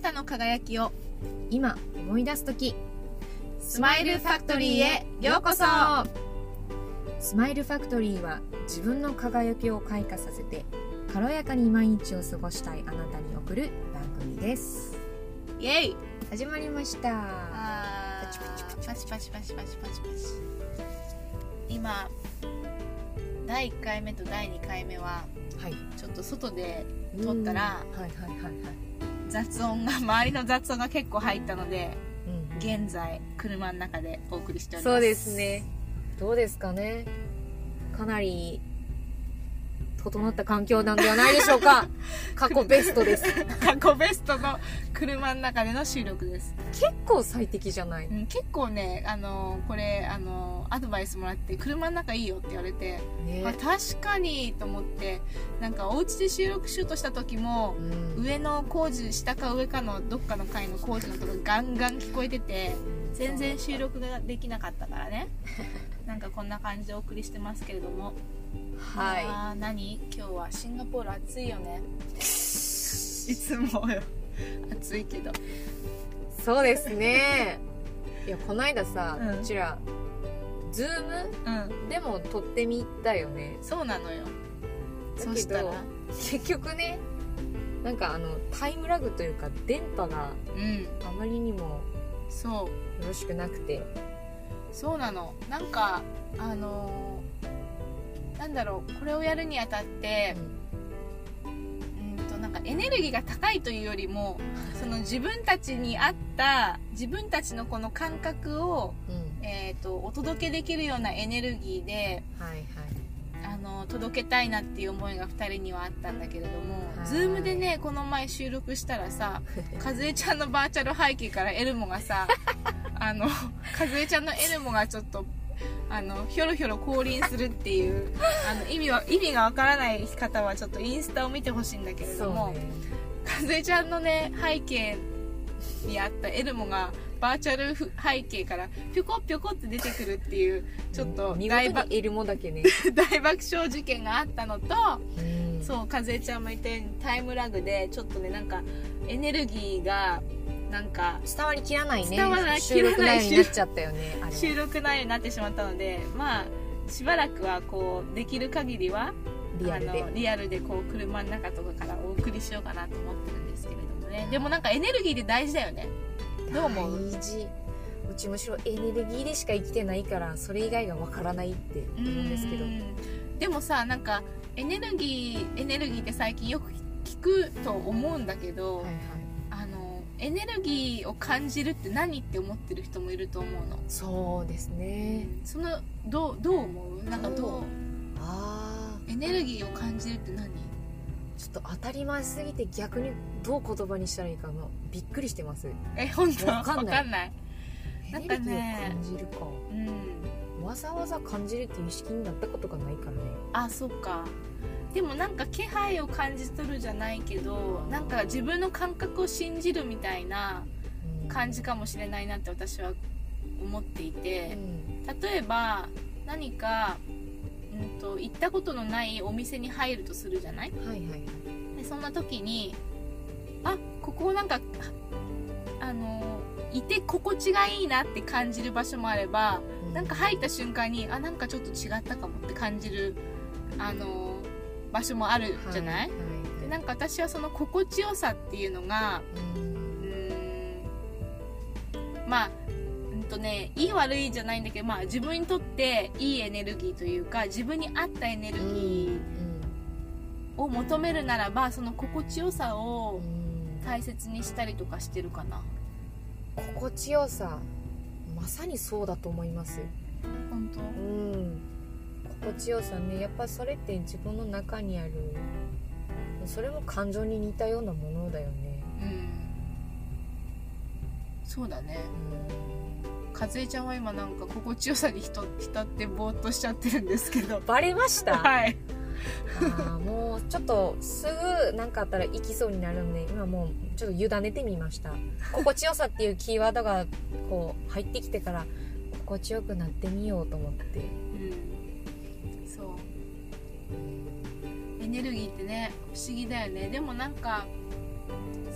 なたの輝きを今思い出す時スマイルファクトリーへようこそ。スマイルファクトリーは自分の輝きを開花させて軽やかに毎日を過ごしたいあなたに送る番組です。イエイ。始まりました。パチパチパチパチパチパチパチパチ。パチ今第1回目と第2回目ははい。ちょっと外で撮ったらうんはいはいはいはい雑音が周りの雑音が結構入ったのでうん現在車の中でお送りしております。そうですね。どうですかね。かなり整った環境なんではないでしょうか。過去ベストです。過去ベストの車の中での収録です、結構最適じゃない？うん、結構ねあのこれあのアドバイスもらって車の中いいよって言われて、ね。あ確かにと思ってなんかお家で収録しようとした時もうん。上の工事下か上かのどっかの階の工事のとこガンガン聞こえてて全然収録ができなかったからね。なんかこんな感じでお送りしてますけれどもはい。あー何？今日はシンガポール暑いよね。いつもよ。暑いけど。そうですね。いやこないださ、うん。こちらズーうん。ムでも撮ってみたよね。そうなのよ。そしたら？結局ねなんかあのタイムラグというか電波がうん。あまりにもそう。よろしくなくて。そうなの。なんかあのーなんだろうこれをやるにあたってうんとなんかエネルギーが高いというよりもその自分たちに合った自分たちのこの感覚を、うん。えー、とお届けできるようなエネルギーではいはい。あの届けたいなっていう思いが2人にはあったんだけれどもはい。Zoom でねこの前収録したらさ 和江ちゃんのバーチャル背景からエルモがさあの和江ちゃんのエルモがちょっとあのひょろひょろ降臨するっていうあの意味は意味がわからない方はちょっとインスタを見てほしいんだけれども、ね。和江ちゃんのね背景にあったエルモがバーチャル背景からぴょこぴょこって出てくるっていうちょっと見大ば事にエルモだけね、大爆笑事件があったのとうん。そう和江ちゃんも言ったようにタイムラグでちょっとねなんかエネルギーがなんか伝わりきらないね。伝わら収録きらない内容になっちゃったよね 収録内容になってしまったのでまあしばらくはこうできる限りはリアルで。リアルでこう車の中とかからお送りしようかなと思ってるんですけれどもね。でもなんかエネルギーで大事だよね。どう思う？大事。うちむしろエネルギーでしか生きてないからそれ以外がわからないって思うんですけど。うん。でもさなんかエネルギーエネルギーって最近よく聞くと思うんだけど、はいはいエネルギーを感じるって何って思ってる人もいると思うの。そうですね。そのどうどう思う？なんかどう？あエネルギーを感じるって何？ーちょっと当たり前すぎて逆にどう言葉にしたらいいかのびっくりしてます。え本当？わかんない。なんかね感じるか。うん。わざわざ感じるっていう意識になったことがないからね。あそっかでもなんか気配を感じ取るじゃないけどなんか自分の感覚を信じるみたいなうん。感じかもしれないなって私は思っていうてん。例えば何か、うん、と行ったことのないお店に入るとするじゃない？はいはいはい。でそんな時にあここなんかあのいて心地がいいなって感じる場所もあればうなんか入った瞬間にあなんかちょっと違ったかもって感じるあの場所もあるじゃない、はいでなんか私はその心地よさっていうのがうんまあうんとねいい悪いじゃないんだけど、まあ、自分にとっていいエネルギーというか自分に合ったエネルギーを求めるならばその心地よさうを大切にしたりとかしてるかな。心地よさまさにそうだと思います。本当？うん心地よさね。やっぱそれって自分の中にある。それも感情に似たようなものだよね。うん。そうだね。和江ちゃんは今なんか心地よさに浸浸ってぼーっとしちゃってるんですけど。バレました？はい。あーもうちょっとすぐ何かあったら行きそうになるんで今もうちょっと委ねてみました。心地よさっていうキーワードがこう入ってきてから心地よくなってみようと思ってネルギーってね不思議だよね。でもなんか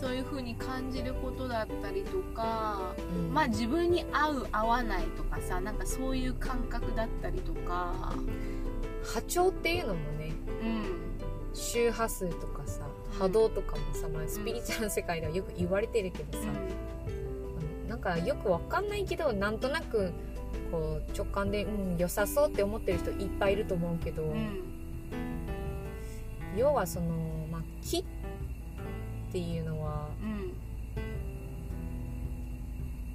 そういう風に感じることだったりとかうん。まあ自分に合う合わないとかさなんかそういう感覚だったりとか。波長っていうのもねうん。周波数とかさうん。波動とかもさ、まあ、スピリチュアルの世界ではよく言われてるけどさ、うなんかよくわかんないけどなんとなくこう直感で、うん、良さそうって思ってる人いっぱいいると思うけど、んうん要はその、まあ、木っていうのはうん。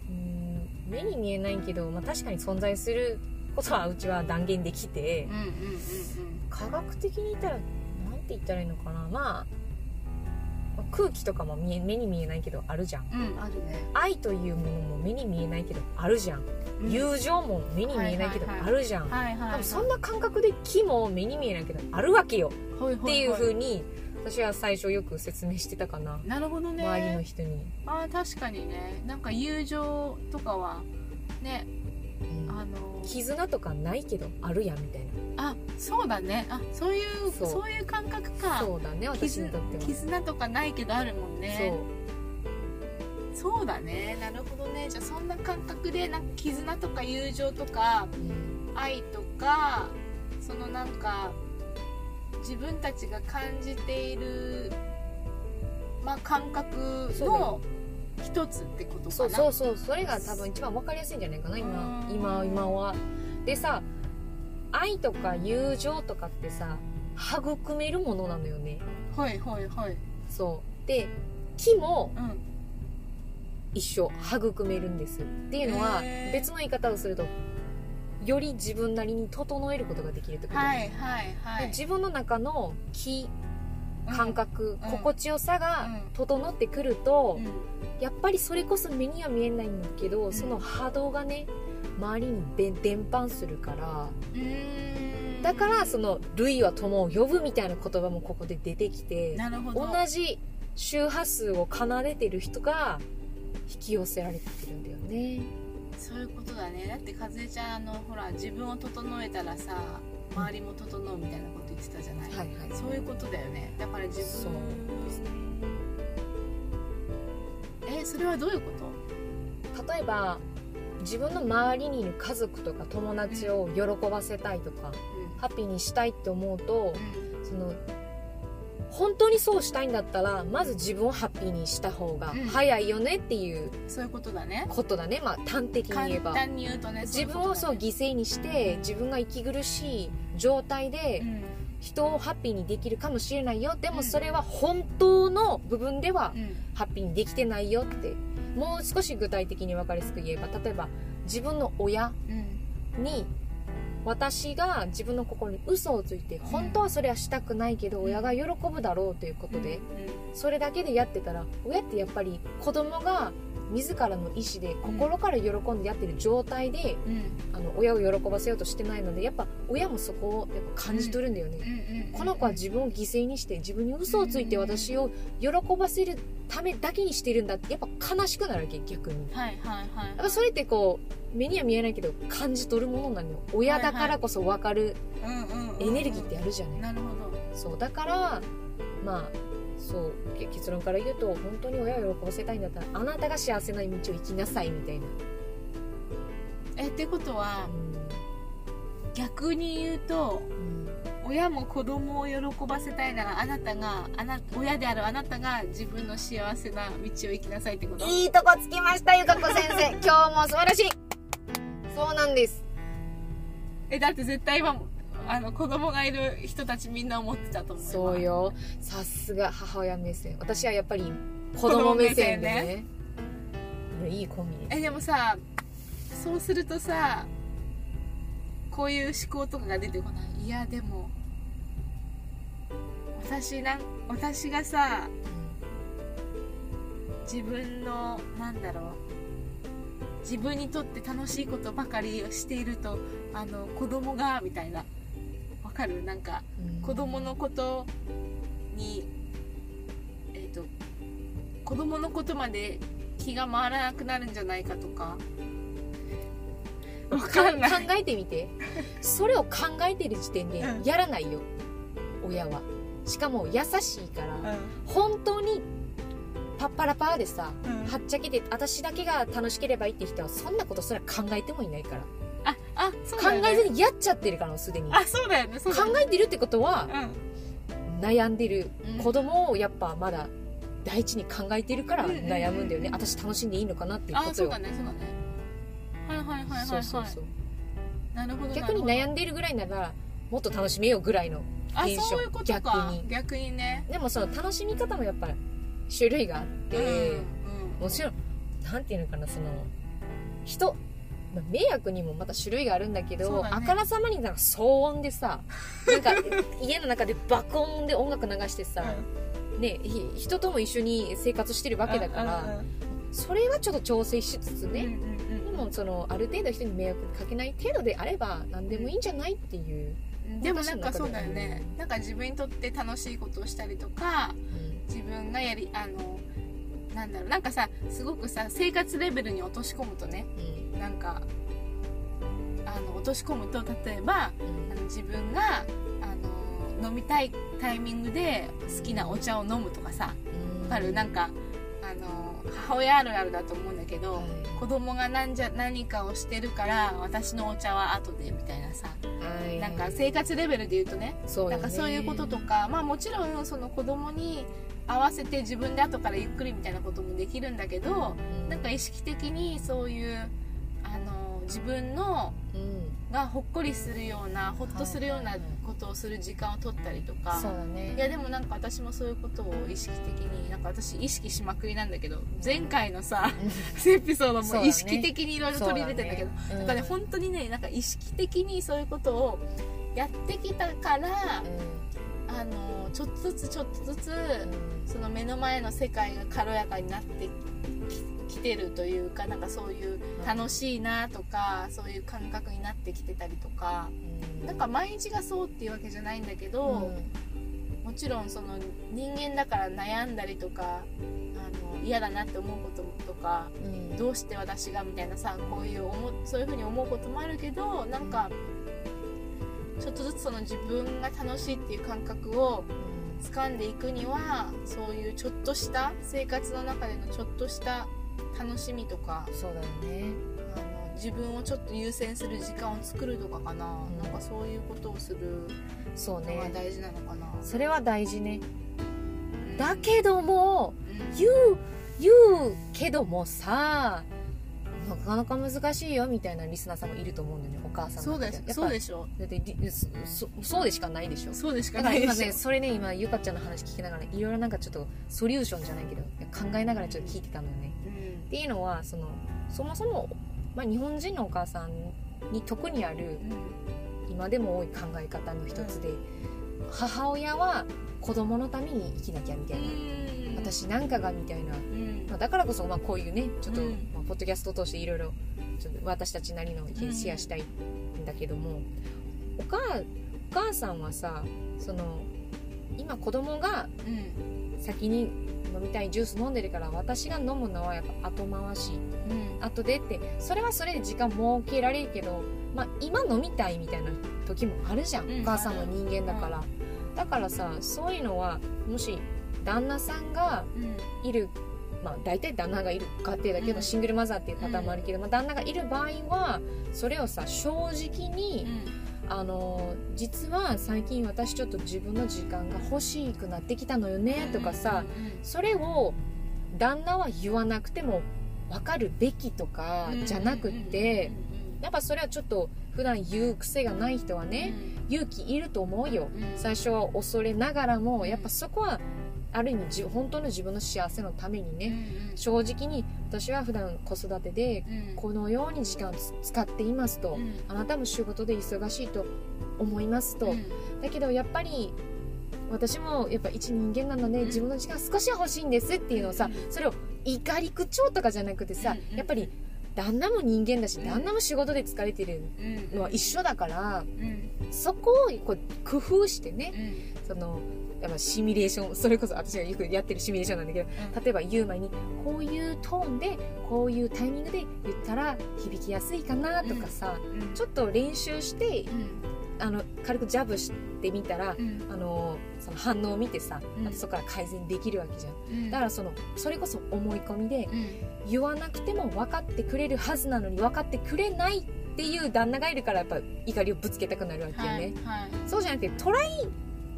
うん目に見えないけど、まあ、確かに存在することはうちは断言できて科学的に言ったらなんて言ったらいいのかな。まあ空気とかも見え目に見えないけどあるじゃん。うんうんあるね。愛というものも目に見えないけどあるじゃん。うん。友情も目に見えないけどはいはいはい。あるじゃん。はいはいはい。多分そんな感覚で木も目に見えないけどあるわけよ。ほいほっていうほ風に私は最初よく説明してたかな。なるほどね。周りの人に、あー確かにね。なんか友情とかはねうん。あの絆とかないけどあるやんみたいなあそうだねあそういうそそういう感覚かそうだね私にとっては絆とかないけどあるもんねそうそうだねなるほどねじゃあそんな感覚でなんか絆とか友情とかうん愛とかそのなんか自分たちが感じているまあ感覚の一つってことかな。そうそうそう。それが多分一番分かりやすいんじゃないかな今。うん。今今は。でさ愛とか友情とかってさ育めるものなのよね。はいはいはい。そう。で木もうん。一緒育めるんですっていうのは別の言い方をするとより自分なりに整えることができるってことです、はいはいはい。で自分の中の気感覚、うん。心地よさがうん。整ってくるとう、ん。やっぱりそれこそ目には見えないんだけど、ん。その波動がね周りに伝伝播するからうーん。だからその「類は友を呼ぶ」みたいな言葉もここで出てきて同じ周波数を奏でてる人が引き寄せられてるんだよね。そういうことだね。だって和江ちゃんあのほら自分を整えたらさ周りも整うみたいなこと言ってたじゃない、はいはい。そういうことだよね。だから自分えそれはどういうこと？例えば自分の周りにいる家族とか友達を喜ばせたいとか、ハッピーにしたいって思うとその本当にそうしたいんだったらまず自分をハッピーにした方がうん。早いよねっていうそういうことだね。ことだね、まあ端的に言えば。簡単に言うとね自分をそうい犠牲にして自分が息苦しい状態でうん。人をハッピーにできるかもしれないよ。でうん。もそれは本当の部分ではうん。ハッピーにできてないよって。もう少し具体的に分かりやすく言えば例えば自分の親うん。に私が自分の心に嘘をついて本当はそれはしたくないけど親が喜ぶだろうということでそれだけでやってたら親ってやっぱり子供が自らの意思で心から喜んでやってる状態でうん。うんあの親を喜ばせようとしてないのでやっぱ親もそこをやっぱ感じ取るんだよね、この子は自分を犠牲にして自分に嘘をついて私を喜ばせるためだけにしてるんだってやっぱ悲しくなるわけ逆に。はいはいはいやっぱそれってこう目には見えないけど感じ取るものなのよ。親だからこそ分かるエネルギーってあるじゃない、なるほど。そうだからまあそうけ結論から言うと本当に親を喜ばせたいんだったらあなたが幸せな道を生きなさいみたいな、えってことは逆に言うとうん。親も子供を喜ばせたいならあなたがあな親であるあなたが自分の幸せな道を生きなさいってこと？いいとこつきましたゆかこ先生。今日も素晴らしい。そうなんです。えだって絶対今あの子供がいる人たちみんな思ってたと思うそうよ。さすが母親目線。私はやっぱり子供目線でね。いやいいコンビえでもさそうするとさこういう思考とかが出てこない。いやでも私なん私がさ自分のなんだろう。自分にとって楽しいことばかりをしているとあの子供がみたいな。わかる？なんかうん。子供のことにえっ、と子供のことまで気が回らなくなるんじゃないかとか。わかんない。考えてみて。それを考えてる時点でうん。やらないよ、親は。しかも優しいから、うん。本当にパッパラパーでさうん。はっちゃけて私だけが楽しければいいって人はそんなことすら考えてもいないからああそう考だよね。えずにやっちゃってるからもうすでに。考あそうだよね。そうだよね。えてるってことはうん。悩んでるうん。子供をやっぱまだ第一に考えてるからうんうんうん悩むんだよね。私楽しんでいいのかなっていうことよ。あそうだねそうだね。はいはいはいはいはい。そうそうそうなるほど逆になる悩んでるぐらいならもっと楽しめようぐらいのほどあそういうことか。逆に。逆にね。でもその楽しみ方もやっぱ種類があって、うん。もちろんなんていうのかなその人、まあ迷惑にもまた種類があるんだけどね。あからさまになんか騒音でさ なんか家の中で爆音で音楽流してさ、ね、ひ人とも一緒に生活してるわけだから、うんうんそれはちょっと調整しつつね、うんうんうんでもそのある程度人に迷惑かけない程度であれば何でもいいんじゃないっていう、でもなんかそうだよね。なんか自分にとって楽しいことをしたりとか自分がやりあのなんだろうなんかさすごくさ生活レベルに落とし込むとねうん。なんかあの落とし込むと例えばあの自分があの飲みたいタイミングで好きなお茶を飲むとかさうん。わかるなんかあの母親あるあるだと思うんだけど、はい。子供が何じゃ何かをしてるから私のお茶は後でみたいなさ。はい。なんか生活レベルで言うとねそうよね。なんかそういうこととかまあもちろんその子供に合わせて自分で後からゆっくりみたいなこともできるんだけどうん。なんか意識的にそういうあの自分のうん。がほっこりするようなほっとするようなことをする時間を取ったりとか。そうだね。いやでもなんか私もそういうことを意識的になんか私意識しまくりなんだけど前回のさエピソードも 意識的にいろいろ取り入れてんだけどだねだからね本当にねなんか意識的にそういうことをやってきたからあのちょっとずつちょっとずつその目の前の世界が軽やかになってききてるというかなんかそういう楽しいなとかそういう感覚になってきてたりとか。うん。なんか毎日がそうっていうわけじゃないんだけど、もちろんその人間だから悩んだりとかあの嫌だなって思うこととかうん。どうして私がみたいなさこういう思そういうふうに思うこともあるけどなんかちょっとずつその自分が楽しいっていう感覚を掴んでいくにはそういうちょっとした生活の中でのちょっとした楽しみとかそうだよね。あの自分をちょっと優先する時間を作るとかかな、ん。なんかそういうことをするそうのがね大事なのかな、それは大事ね。うん。だけどもうん。言う言うけどもさなかなか難しいよみたいなリスナーさんもいると思うんだよねお母さんそうでやっぱそうでしょ。だってりそそそうでしかないでしょ。そうでしかないでしょねそれね今ゆかちゃんの話聞きながらいろいろなんかちょっとソリューションじゃないけど考えながらちょっと聞いてたのよね。うん。っていうのはそのそもそも、まあ、日本人のお母さんに特にある今でも多い考え方の一つで、母親は子供のために生きなきゃみたいな、うん。私なんかがみたいな、あ、だからこそまあこういうねちょっと、うん。まあ、ポッドキャストを通していろいろ私たちなりの意見シェアしたいんだけども、お母お母さんはさその今子供がうん。先に飲みたいジュース飲んでるから私が飲むのはやっぱ後回しうん。後でってそれはそれで時間設けられるけど、まあ、今飲みたいみたいな時もあるじゃん、うん。お母さんも人間だから、だからさそういうのはもし旦那さんがうん。いるまあ大体旦那がいる家庭だけど、うん。シングルマザーっていうパターンもあるけど、まあ、旦那がいる場合はそれをさ正直に、あの実は最近私ちょっと自分の時間が欲しくなってきたのよねとかさ、それを旦那は言わなくても分かるべきとかじゃなくって、やっぱそれはちょっと普段言う癖がない人はね、勇気いると思うよ。最初は恐れながらもやっぱそこはある意味じ本当の自分の幸せのためにね、正直に私は普段子育てでこのように時間を使っていますと、あなたも仕事で忙しいと思いますと、だけどやっぱり私もやっぱ一人間なのでうん。自分の時間少しは欲しいんですっていうのをさそれを怒り口調とかじゃなくてさやっぱり旦那も人間だしうん。旦那も仕事で疲れてるのは一緒だからうん。そこをこう工夫してねそのやっぱシミュレーションそれこそ私がよくやってるシミュレーションなんだけど例えば言う前にこういうトーンでこういうタイミングで言ったら響きやすいかなとかさ、ちょっと練習してあの軽くジャブしててみたら、うん。あのその反応を見てさ、うん。そこから改善できるわけじゃん。うん。だからそのそれこそ思い込みでうん。言わなくても分かってくれるはずなのに分かってくれないっていう旦那がいるからやっぱ怒りをぶつけたくなるわけよね、はいはい。そうじゃなくてトライ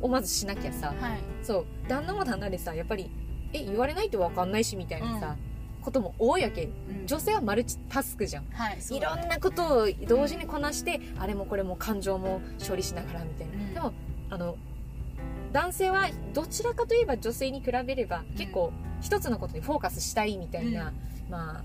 をまずしなきゃさはい。そう旦那も旦那でさやっぱりえ言われないと分かんないしみたいなさ、ことも多いわけ。うん。女性はマルチタスクじゃん。はいいろんなことを同時にこなして、あれもこれも感情も処理しながらみたいな、うん。でもあの男性はどちらかといえば女性に比べればん。結構一つのことにフォーカスしたいみたいな、まあ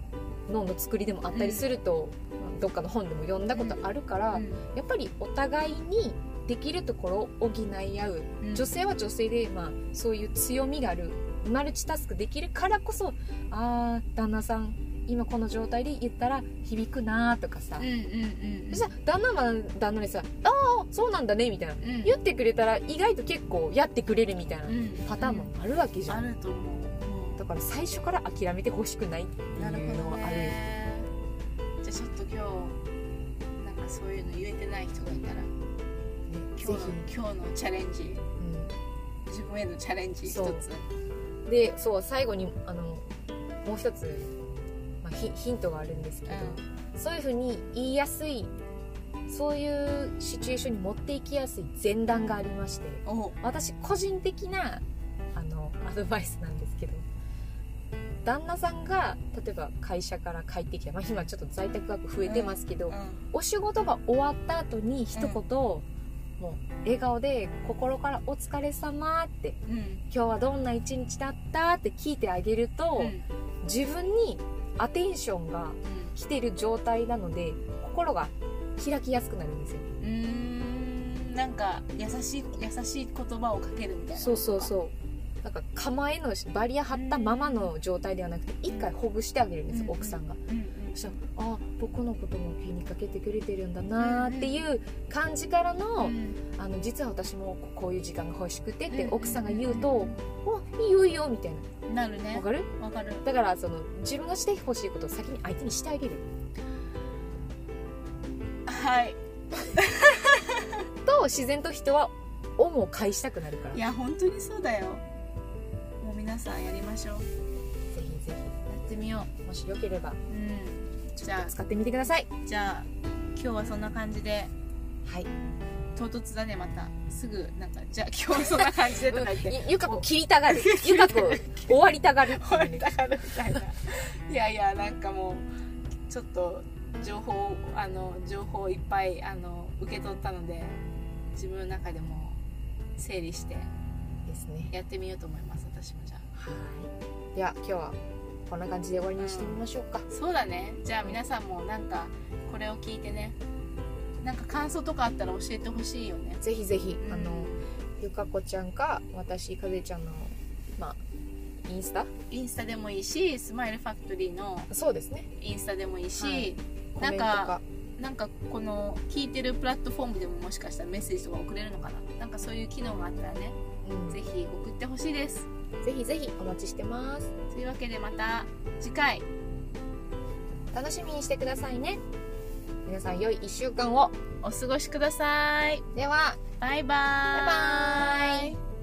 脳の作りでもあったりすると、まあどっかの本でも読んだことあるから、うん。やっぱりお互いにできるところを補い合う。うん。女性は女性で、まあ、そういう強みがある。マルチタスクできるからこそあー旦那さん今この状態で言ったら響くなとかさ、うんうんうんそしたら旦那は旦那でさ「ああそうなんだね」みたいな、うん。言ってくれたら意外と結構やってくれるみたいなうん。パターンもあるわけじゃん、あると思う。だから最初から諦めてほしくないっていうなるほどのはあるね。じゃあちょっと今日なんかそういうの言えてない人がいたら。ね今日ぜの今日のチャレンジ。ひ、自分へのチャレンジ一つ。でそう最後にあのもう一つ、まあ、ヒヒントがあるんですけど、そういうふうに言いやすいそういうシチュエーションに持っていきやすい前段がありましてお。私個人的なあのアドバイスなんですけど旦那さんが例えば会社から帰ってきた、まあ、今ちょっと在宅学増えてますけど、うん。お仕事が終わった後に一言、もう笑顔で心から「お疲れ様ってうん「今日はどんな一日だった?」って聞いてあげると、うん。自分にアテンションが来てる状態なので心が開きやすくなるんですよ。うんうーん。なんか優しい優しい言葉をかけるみたいな。そうそうそう。なんか構えのバリア張ったままの状態ではなくて一回ほぐしてあげるんですよ、うん。奥さんが。うんしたらあ僕のことも気にかけてくれてるんだなっていう感じからの,、うん。あの実は私もこういう時間が欲しくてってうん奥さんが言うと「おいいよいいよ」みたいな。るね。なわかる？わかる。だからその自分がしてほしいことを先に相手にしてあげる。はい。と自然と人は恩を返したくなるから。いや本当にそうだよ。もう皆さんやりましょう。ぜひぜやってみよひもしよければううんじゃ使ってみてください。あじゃあ今日はそんな感じで。はい。唐突だねまた。すぐなんかじゃあ今日はそんな感じでとか言って。ゆゆかこ切りたがる。ゆかこ終わりたがる。終わりたがるみたい。ないやいやなんかもうちょっと情報あの情報をいっぱいあの受け取ったので自分の中でも整理してですね。やってみようと思います私もじゃあ。はい。では今日はこんな感じで終わりにしてみましょうか。そうだね。じゃあ皆さんもなんかこれを聞いてね。なんか感想とかあったら教えてほしいよね。ぜひぜひ、うん。あのゆかこちゃんか私かぜちゃんのまあインスタ？インスタでもいいしスマイルファクトリーのそうですね。インスタでもいいし、はい。なんかなんかこの聞いてるプラットフォームでももしかしたらメッセージとか送れるのかな。なんかそういう機能があったらねうん。ぜひ送ってほしいですぜひぜひお待ちしてます。というわけでまた次回。楽しみにしてくださいね。皆さん良い1週間を。お過ごしください。では。バイバーイ。バイバイ